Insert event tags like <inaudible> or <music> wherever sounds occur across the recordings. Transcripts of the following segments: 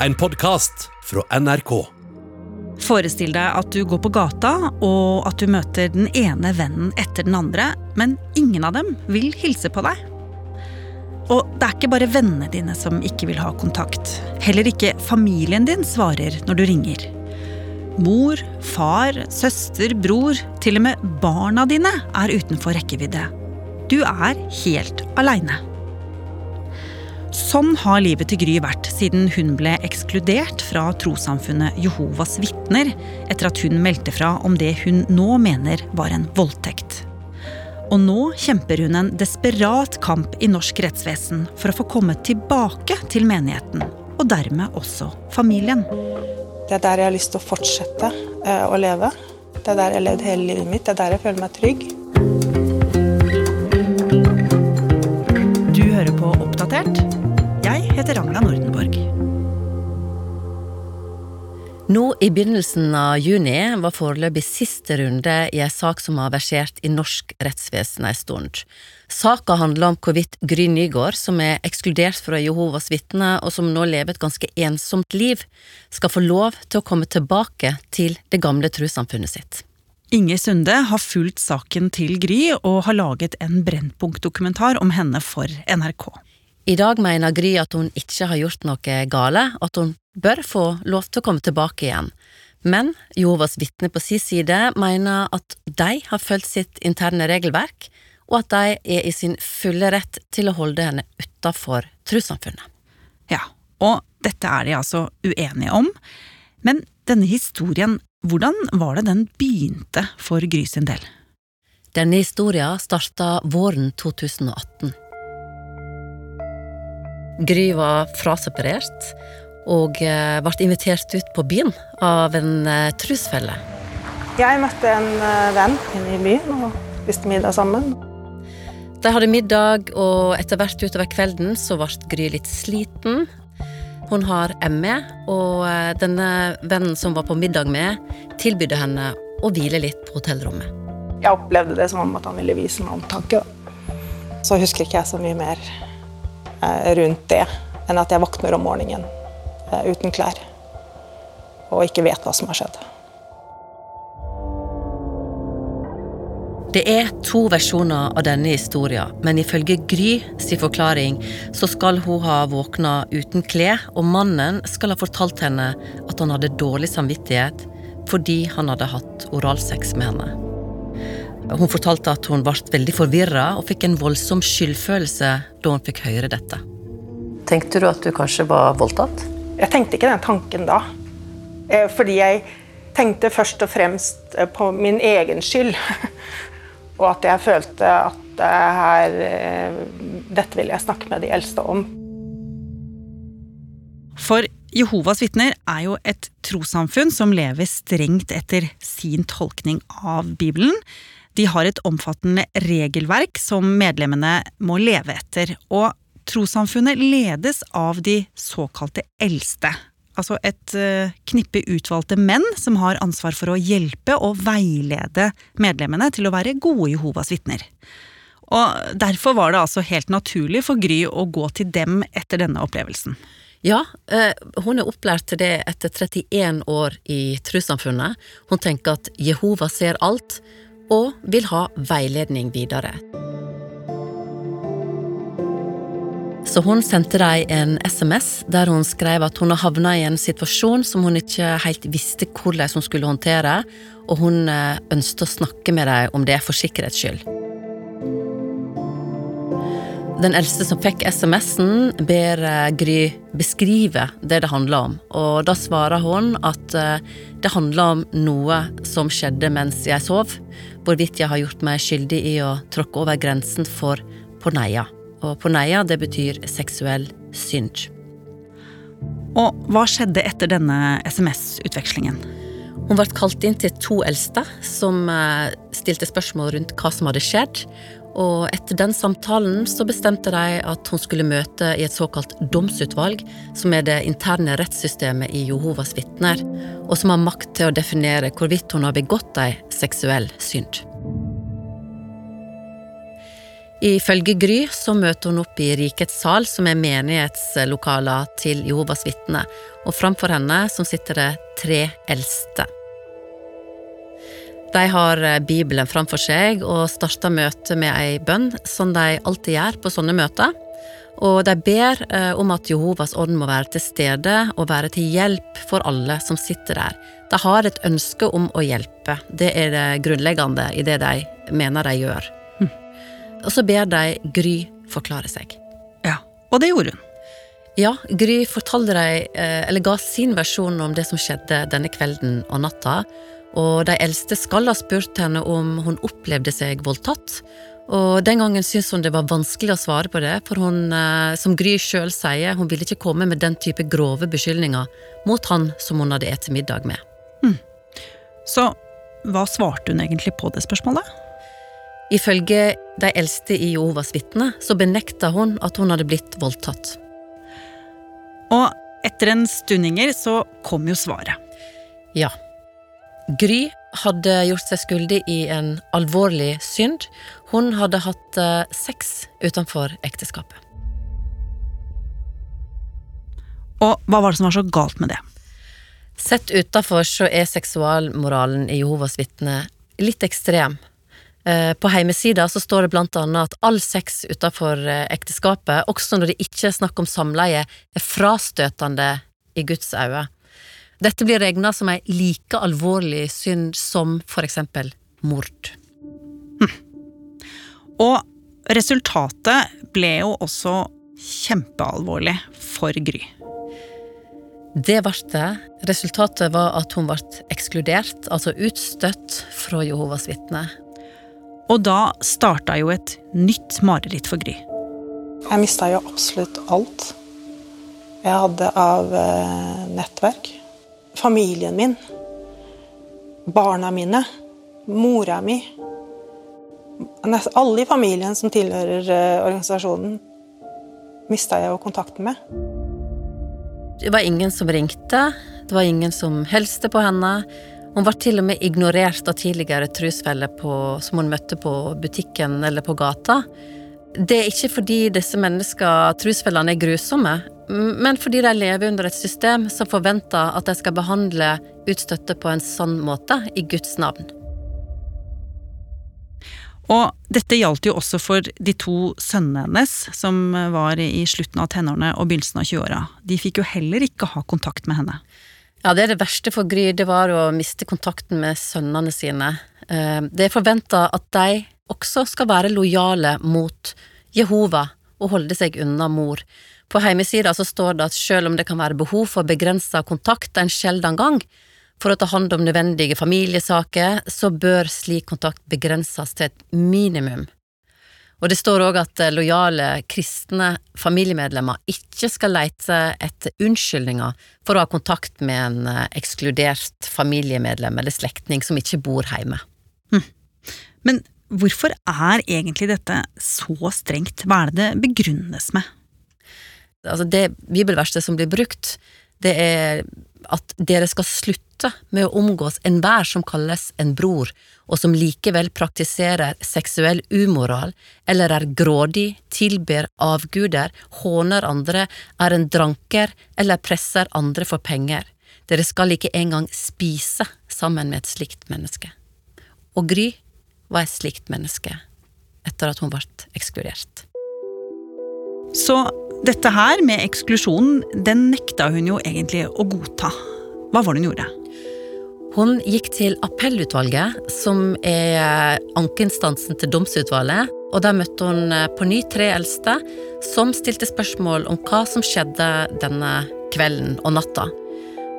en podkast fra NRK. Forestill deg at du går på gata, og at du møter den ene vennen etter den andre, men ingen av dem vil hilse på deg. Og det er ikke bare vennene dine som ikke vil ha kontakt. Heller ikke familien din svarer når du ringer. Mor, far, søster, bror, til og med barna dine er utenfor rekkevidde. Du er helt aleine. Sånn har livet til Gry vært siden hun ble ekskludert fra trossamfunnet Jehovas vitner etter at hun meldte fra om det hun nå mener var en voldtekt. Og nå kjemper hun en desperat kamp i norsk rettsvesen for å få komme tilbake til menigheten, og dermed også familien. Det er der jeg har lyst til å fortsette eh, å leve. Det er der jeg har levd hele livet mitt. Det er der jeg føler meg trygg. Du hører på Oppdatert. Jeg heter Ragna Nordenborg. Nå i begynnelsen av juni var foreløpig siste runde i ei sak som har versert i norsk rettsvesen ei stund. Saka handler om hvorvidt Gry Nygaard, som er ekskludert fra Jehovas vitner og som nå lever et ganske ensomt liv, skal få lov til å komme tilbake til det gamle trossamfunnet sitt. Inge Sunde har fulgt saken til Gry og har laget en Brennpunkt-dokumentar om henne for NRK. I dag mener Gry at hun ikke har gjort noe gale, at hun bør få lov til å komme tilbake igjen. Men Jovas vitne på sin side mener at de har fulgt sitt interne regelverk, og at de er i sin fulle rett til å holde henne utafor trossamfunnet. Ja, og dette er de altså uenige om. Men denne historien, hvordan var det den begynte for Gry sin del? Denne historien starta våren 2018. Gry var fraseparert og eh, ble invitert ut på byen av en eh, trusfelle. Jeg møtte en eh, venn inne i byen og spiste middag sammen. De hadde middag, og etter hvert utover kvelden så ble Gry litt sliten. Hun har ME, og denne vennen som var på middag med, tilbydde henne å hvile litt på hotellrommet. Jeg opplevde det som om at han ville vise meg omtanke. Så husker ikke jeg så mye mer rundt det enn at jeg våkner om morgenen uten klær og ikke vet hva som har skjedd. Det er to versjoner av denne historien, men ifølge Gry sin forklaring så skal hun ha våkna uten klær, og mannen skal ha fortalt henne at han hadde dårlig samvittighet fordi han hadde hatt oralsex med henne. Hun fortalte at hun ble veldig forvirra og fikk en voldsom skyldfølelse da hun fikk høre dette. Tenkte du at du kanskje var voldtatt? Jeg tenkte ikke den tanken da. Eh, fordi jeg tenkte først og fremst eh, på min egen skyld. <laughs> Og at jeg følte at her, eh, dette ville jeg snakke med de eldste om. For Jehovas vitner er jo et trossamfunn som lever strengt etter sin tolkning av Bibelen. De har et omfattende regelverk som medlemmene må leve etter. Og trossamfunnet ledes av de såkalte eldste. Altså et uh, knippe utvalgte menn som har ansvar for å hjelpe og veilede medlemmene til å være gode Jehovas vitner. Og Derfor var det altså helt naturlig for Gry å gå til dem etter denne opplevelsen. Ja, eh, hun er opplært til det etter 31 år i trossamfunnet. Hun tenker at Jehova ser alt, og vil ha veiledning videre. Så hun sendte dem en SMS der hun skrev at hun har havna i en situasjon som hun ikke helt visste hvordan hun skulle håndtere, og hun eh, ønsket å snakke med dem om det for sikkerhets skyld. Den eldste som fikk SMS-en, ber eh, Gry beskrive det det handler om. Og da svarer hun at eh, det handler om noe som skjedde mens jeg sov. Hvorvidt jeg har gjort meg skyldig i å tråkke over grensen for porneia. Og porneia, det betyr seksuell synd. Og hva skjedde etter denne SMS-utvekslingen? Hun ble kalt inn til to eldste, som eh, stilte spørsmål rundt hva som hadde skjedd. Og etter den samtalen så bestemte de at hun skulle møte i et såkalt domsutvalg, som er det interne rettssystemet i Jehovas vitner, og som har makt til å definere hvorvidt hun har begått ei seksuell synd. Ifølge Gry så møter hun opp i Rikets sal, som er menighetslokaler til Jehovas vitner, og framfor henne som sitter det tre eldste. De har eh, Bibelen framfor seg og starter møtet med ei bønn, som de alltid gjør på sånne møter. Og de ber eh, om at Jehovas ånd må være til stede og være til hjelp for alle som sitter der. De har et ønske om å hjelpe. Det er det grunnleggende i det de mener de gjør. Hm. Og så ber de Gry forklare seg. Ja, og det gjorde hun. Ja, Gry fortalte dem, eh, eller ga sin versjon om det som skjedde denne kvelden og natta. Og de eldste skal ha spurt henne om hun opplevde seg voldtatt. Og den gangen syntes hun det var vanskelig å svare på det, for hun, eh, som Gry sjøl sier, hun ville ikke komme med den type grove beskyldninger mot han som hun hadde spist middag med. Mm. Så hva svarte hun egentlig på det spørsmålet? Ifølge de eldste i Jehovas vitner så benekta hun at hun hadde blitt voldtatt. Og etter en stundinger så kom jo svaret. Ja. Gry hadde gjort seg skyldig i en alvorlig synd. Hun hadde hatt eh, sex utenfor ekteskapet. Og hva var det som var så galt med det? Sett utenfor så er seksualmoralen i Jehovas vitner litt ekstrem. Eh, på heimesida så står det blant annet at all sex utenfor eh, ekteskapet, også når det ikke er snakk om samleie, er frastøtende i Guds øyne. Dette blir regna som ei like alvorlig synd som for eksempel mord. Hm. Og resultatet ble jo også kjempealvorlig for Gry. Det ble det. Resultatet var at hun ble ekskludert, altså utstøtt fra Jehovas vitner. Og da starta jo et nytt mareritt for Gry. Jeg mista jo absolutt alt jeg hadde av eh, nettverk familien min, barna mine, mora mi Alle i familien som tilhører eh, organisasjonen, mista jeg jo kontakten med. Det var ingen som ringte, det var ingen som helste på henne. Hun var til og med ignorert av tidligere trusfeller som hun møtte på butikken eller på gata. Det er ikke fordi disse menneskene, trusfellene, er grusomme, men fordi de lever under et system som forventer at de skal behandle utstøtte på en sånn måte, i Guds navn. Og dette gjaldt jo også for de to sønnene hennes, som var i slutten av tenårene og begynnelsen av 20-åra. De fikk jo heller ikke ha kontakt med henne. Ja, det er det verste for Gry, det var å miste kontakten med sønnene sine. Eh, det er forventa at de også skal være lojale mot Jehova og holde seg unna mor. På hjemmesida står det at selv om det kan være behov for begrensa kontakt en sjelden gang, for å ta hånd om nødvendige familiesaker, så bør slik kontakt begrenses til et minimum. Og det står òg at lojale kristne familiemedlemmer ikke skal lete etter unnskyldninger for å ha kontakt med en eh, ekskludert familiemedlem eller slektning som ikke bor hjemme. Hm. Men Hvorfor er egentlig dette så strengt? Hva er det det begrunnes med? Altså det bibelverset som blir brukt, det er at dere skal slutte med å omgås enhver som kalles en bror, og som likevel praktiserer seksuell umoral, eller er grådig, tilber avguder, håner andre, er en dranker eller presser andre for penger. Dere skal ikke engang spise sammen med et slikt menneske. Og Gry var et slikt menneske etter at hun ble ekskludert. Så dette her med eksklusjonen, den nekta hun jo egentlig å godta. Hva var det hun gjorde? Hun gikk til appellutvalget, som er ankeinstansen til domsutvalget, og der møtte hun på ny tre eldste, som stilte spørsmål om hva som skjedde denne kvelden og natta.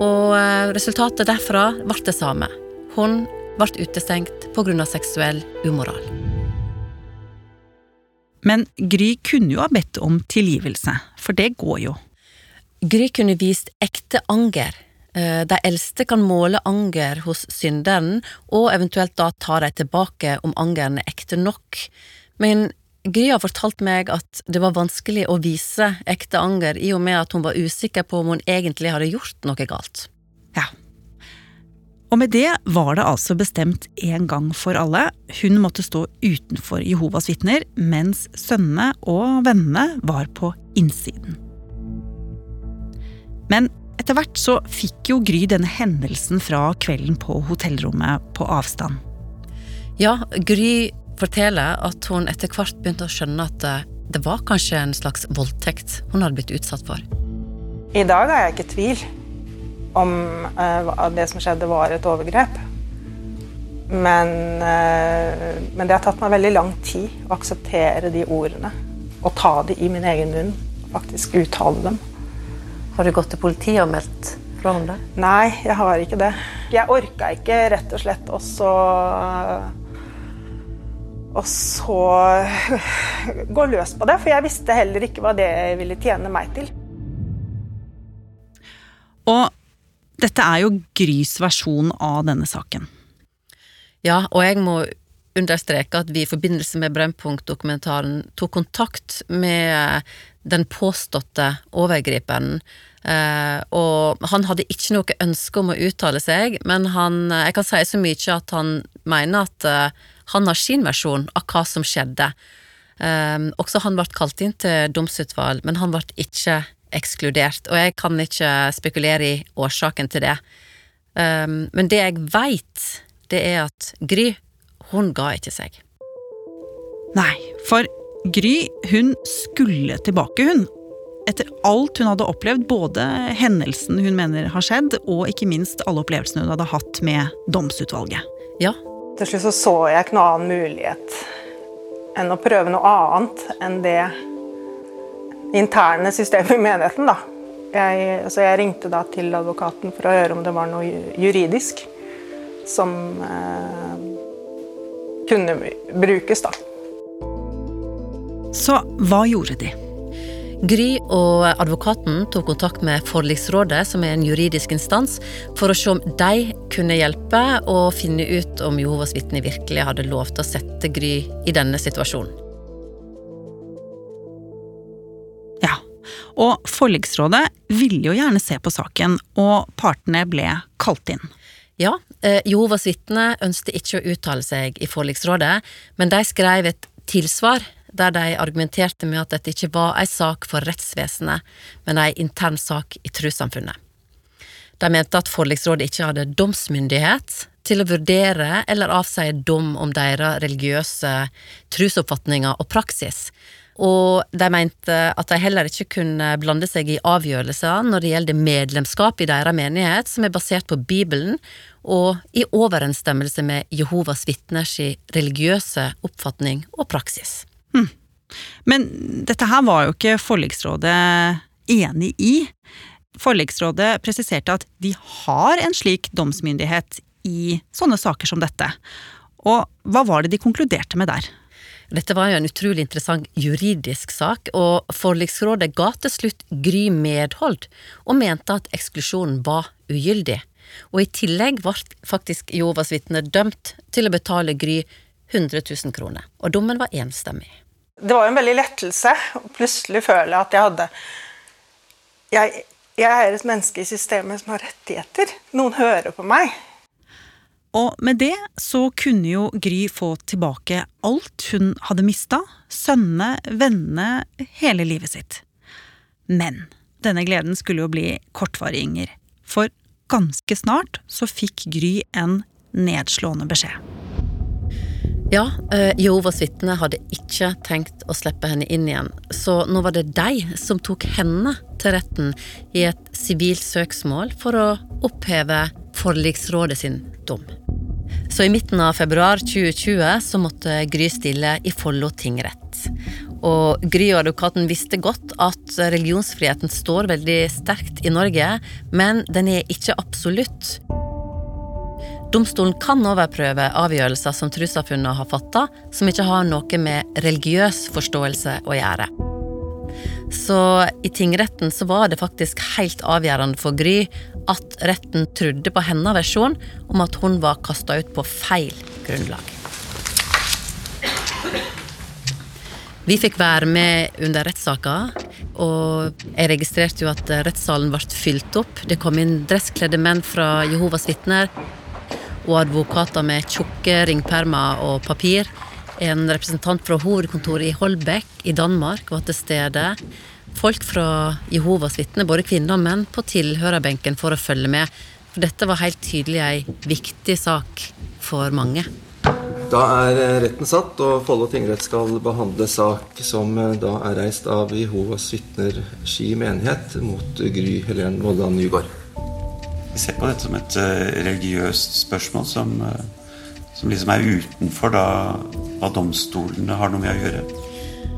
Og eh, resultatet derfra ble det samme. Hun ble utestengt pga. seksuell umoral. Men Gry kunne jo ha bedt om tilgivelse, for det går jo. Gry kunne vist ekte anger. Eh, de eldste kan måle anger hos synderen, og eventuelt da ta de tilbake om angeren er ekte nok. Men Gry har fortalt meg at det var vanskelig å vise ekte anger i og med at hun var usikker på om hun egentlig hadde gjort noe galt. Ja. Og med det var det altså bestemt en gang for alle. Hun måtte stå utenfor Jehovas vitner, mens sønnene og vennene var på innsiden. Men etter hvert så fikk jo Gry denne hendelsen fra kvelden på hotellrommet på avstand. Ja, Gry forteller at hun etter hvert begynte å skjønne at det, det var kanskje en slags voldtekt hun hadde blitt utsatt for. I dag er jeg ikke i tvil om uh, det som skjedde, var et overgrep. Men, uh, men, det har tatt meg veldig lang tid å akseptere de ordene. Og ta de i min egen munn. Faktisk uttale dem. Har du gått til politiet og meldt fra om det? Nei, jeg har ikke det. Jeg orka ikke rett og slett også og så <laughs> gå løs på det, for jeg visste heller ikke hva det ville tjene meg til. Og dette er jo Grys versjon av denne saken. Ja, og jeg må understreke at vi i forbindelse med Brennpunkt-dokumentaren tok kontakt med den påståtte overgriperen. Uh, og han hadde ikke noe ønske om å uttale seg, men han, jeg kan si så mye at han mener at uh, han har sin versjon av hva som skjedde. Uh, også han ble kalt inn til domsutvalg, men han ble ikke ekskludert, og jeg kan ikke spekulere i årsaken til det. Um, men det jeg veit, det er at Gry, hun ga ikke seg. Nei, for Gry, hun skulle tilbake, hun. Etter alt hun hadde opplevd, både hendelsen hun mener har skjedd, og ikke minst alle opplevelsene hun hadde hatt med domsutvalget. Ja. Til slutt så, så jeg ikke noen annen mulighet enn å prøve noe annet enn det interne systemet i menigheten. Da. Jeg, altså jeg ringte da til advokaten for å høre om det var noe juridisk som eh, kunne brukes, da. Så hva gjorde de? Gry og advokaten tok kontakt med Forliksrådet, som er en juridisk instans, for å se om de kunne hjelpe og finne ut om Jehovas vitner virkelig hadde lov til å sette Gry i denne situasjonen. Og forliksrådet ville jo gjerne se på saken, og partene ble kalt inn. Ja, eh, Jehovas vitner ønsket ikke å uttale seg i forliksrådet, men de skrev et tilsvar der de argumenterte med at dette ikke var ei sak for rettsvesenet, men ei intern sak i trossamfunnet. De mente at forliksrådet ikke hadde domsmyndighet til å vurdere eller avsi dom om deres religiøse trosoppfatninger og praksis, og de mente at de heller ikke kunne blande seg i avgjørelser når det gjelder medlemskap i deres menighet, som er basert på Bibelen og i overensstemmelse med Jehovas vitners religiøse oppfatning og praksis. Hm. Men dette her var jo ikke forliksrådet enig i. Forliksrådet presiserte at de har en slik domsmyndighet i sånne saker som dette. Og hva var det de konkluderte med der? Dette var jo en utrolig interessant juridisk sak, og forliksrådet ga til slutt Gry medhold, og mente at eksklusjonen var ugyldig. Og i tillegg ble faktisk Jehovas vitner dømt til å betale Gry 100 000 kroner, og dommen var enstemmig. Det var jo en veldig lettelse å plutselig føle at jeg hadde jeg, jeg er et menneske i systemet som har rettigheter. Noen hører på meg. Og med det så kunne jo Gry få tilbake alt hun hadde mista. Sønnene, vennene, hele livet sitt. Men denne gleden skulle jo bli kortvarig, Inger. For ganske snart så fikk Gry en nedslående beskjed. Ja, eh, Jehovas vitner hadde ikke tenkt å slippe henne inn igjen, så nå var det de som tok henne til retten i et sivilt søksmål for å oppheve forliksrådet sin dom. Så i midten av februar 2020 så måtte Gry stille i Follo tingrett. Og Gry og advokaten visste godt at religionsfriheten står veldig sterkt i Norge, men den er ikke absolutt. Domstolen kan overprøve avgjørelser som trossamfunnet har fatta, som ikke har noe med religiøs forståelse å gjøre. Så i tingretten så var det faktisk helt avgjørende for Gry at retten trodde på hennes versjon om at hun var kasta ut på feil grunnlag. Vi fikk være med under rettssaka, og jeg registrerte jo at rettssalen ble fylt opp. Det kom inn dresskledde menn fra Jehovas vitner. og advokater med tjukke ringpermer og papir. En representant fra hovedkontoret i Holbæk i Danmark var til stede. Folk fra Jehovas vitner, både kvinner og menn, på tilhørerbenken for å følge med. For dette var helt tydelig ei viktig sak for mange. Da er eh, retten satt, og Follo tingrett skal behandle sak som eh, da er reist av Jehovas vitner Ski menighet mot Gry Helen Vollan Nygaard. Vi ser på dette som et uh, religiøst spørsmål som, som liksom er utenfor da, hva domstolene har noe med å gjøre.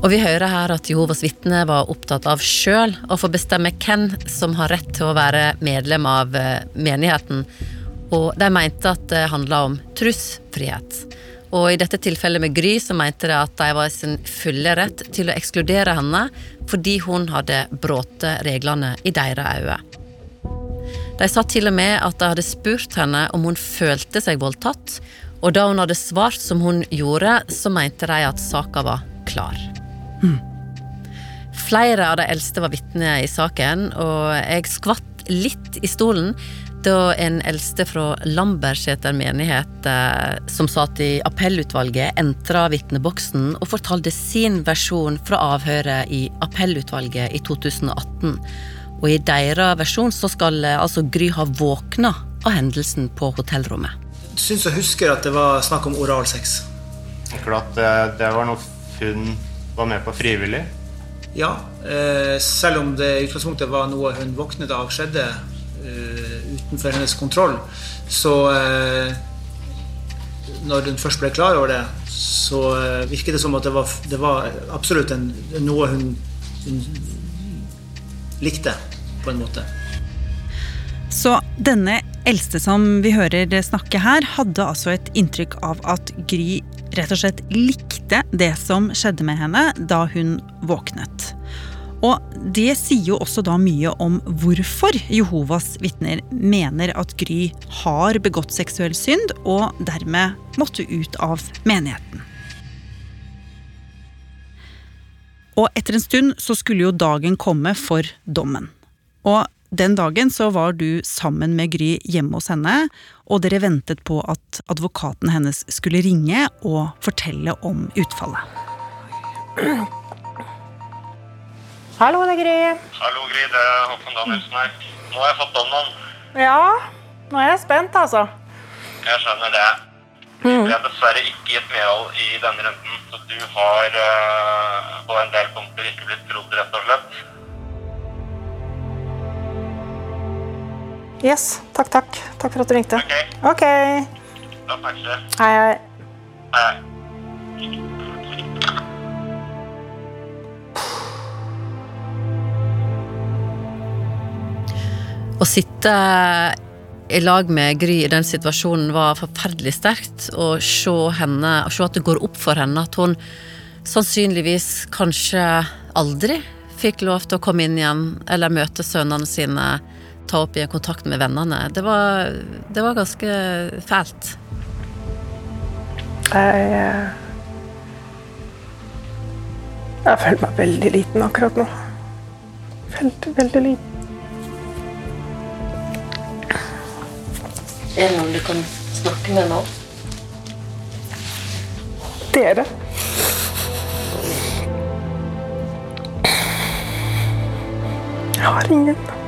Og vi hører her at Jehovas vitne var opptatt av sjøl å få bestemme hvem som har rett til å være medlem av menigheten. Og de mente at det handla om trosfrihet. Og i dette tilfellet med Gry så mente de at de var i sin fulle rett til å ekskludere henne fordi hun hadde brutt reglene i deres øyne. De sa til og med at de hadde spurt henne om hun følte seg voldtatt, og da hun hadde svart som hun gjorde, så mente de at saka var klar. Mm. Flere av de eldste var vitner i saken, og jeg skvatt litt i stolen da en eldste fra Lambertseter menighet eh, som satt i appellutvalget, entra vitneboksen og fortalte sin versjon fra avhøret i appellutvalget i 2018. Og i deres versjon så skal eh, altså Gry ha våkna av hendelsen på hotellrommet. Syns jeg husker at det var snakk om oralsex. Akkurat det, det var noe hun var med på frivillig? Ja, eh, selv om det i utgangspunktet var noe hun våknet av skjedde utenfor hennes kontroll. Så eh, når hun først ble klar over det, så eh, virket det som at det var, det var absolutt en, noe hun, hun likte, på en måte. Så denne eldste som vi hører snakke her, hadde altså et inntrykk av at Gry rett og slett likte det som skjedde med henne da hun våknet. Og det sier jo også da mye om hvorfor Jehovas vitner mener at Gry har begått seksuell synd og dermed måtte ut av menigheten. Og etter en stund så skulle jo dagen komme for dommen. Og den dagen så var du sammen med Gry hjemme hos henne, og dere ventet på at advokaten hennes skulle ringe og fortelle om utfallet. <clears throat> Hallo, det er Gry. Hallo, Gry. Det er Håkon Danielsen her. Nå har jeg fått dommen. Ja, nå er jeg spent, altså. Jeg skjønner det. Mm. Jeg har dessverre ikke gitt medhold i denne runden, så du har uh, på en del punkter ikke blitt trodd, rett og slett. Yes. Takk, takk. Takk for at du ringte. Ok. okay. Da snakkes vi. Hei, hei. Hei. Å sitte i lag med Gry i den situasjonen var forferdelig sterkt. Å se henne, å se at det går opp for henne at hun sannsynligvis kanskje aldri fikk lov til å komme inn igjen eller møte sønnene sine, ta opp igjen kontakt med vennene. Det var, det var ganske fælt. Jeg, jeg føler meg veldig liten akkurat nå. Veldig, veldig liten. Er det noen du kan snakke med nå? Dere. Jeg har ingen.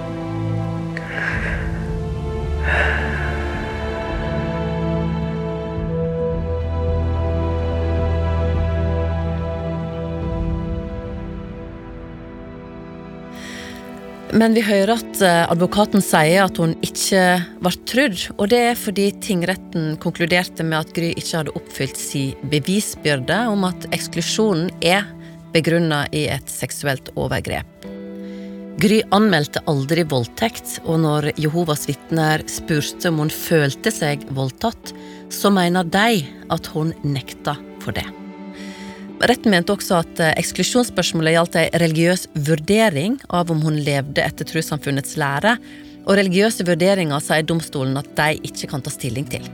Men vi hører at eh, advokaten sier at hun ikke ble trudd, og det er fordi tingretten konkluderte med at Gry ikke hadde oppfylt sin bevisbyrde om at eksklusjonen er begrunna i et seksuelt overgrep. Gry anmeldte aldri voldtekt, og når Jehovas vitner spurte om hun følte seg voldtatt, så mener de at hun nekta for det. Retten mente også at eh, eksklusjonsspørsmålet gjaldt ei religiøs vurdering av om hun levde etter trossamfunnets lære, og religiøse vurderinger sier domstolen at de ikke kan ta stilling til.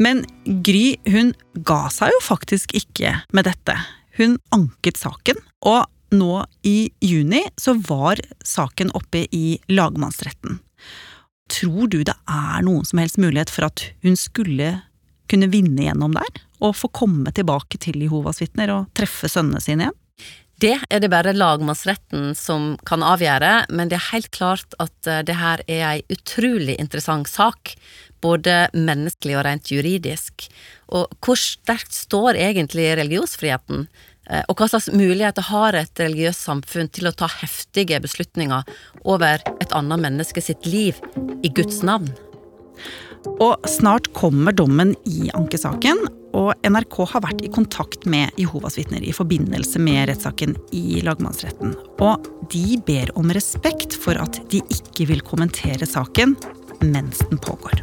Men Gry hun ga seg jo faktisk ikke med dette. Hun anket saken, og nå i juni så var saken oppe i lagmannsretten. Tror du det er noen som helst mulighet for at hun skulle kunne vinne gjennom der? Og få komme tilbake til Jehovas vitner og treffe sønnene sine igjen? Det er det bare lagmannsretten som kan avgjøre, men det er helt klart at eh, det her er ei utrolig interessant sak, både menneskelig og rent juridisk. Og hvor sterkt står egentlig religionsfriheten? Eh, Og hva slags muligheter har et religiøst samfunn til å ta heftige beslutninger over et annet menneske sitt liv i Guds navn? Og snart kommer dommen i ankesaken, og NRK har vært i kontakt med Jehovas vitner i forbindelse med rettssaken i lagmannsretten. Og de ber om respekt for at de ikke vil kommentere saken mens den pågår.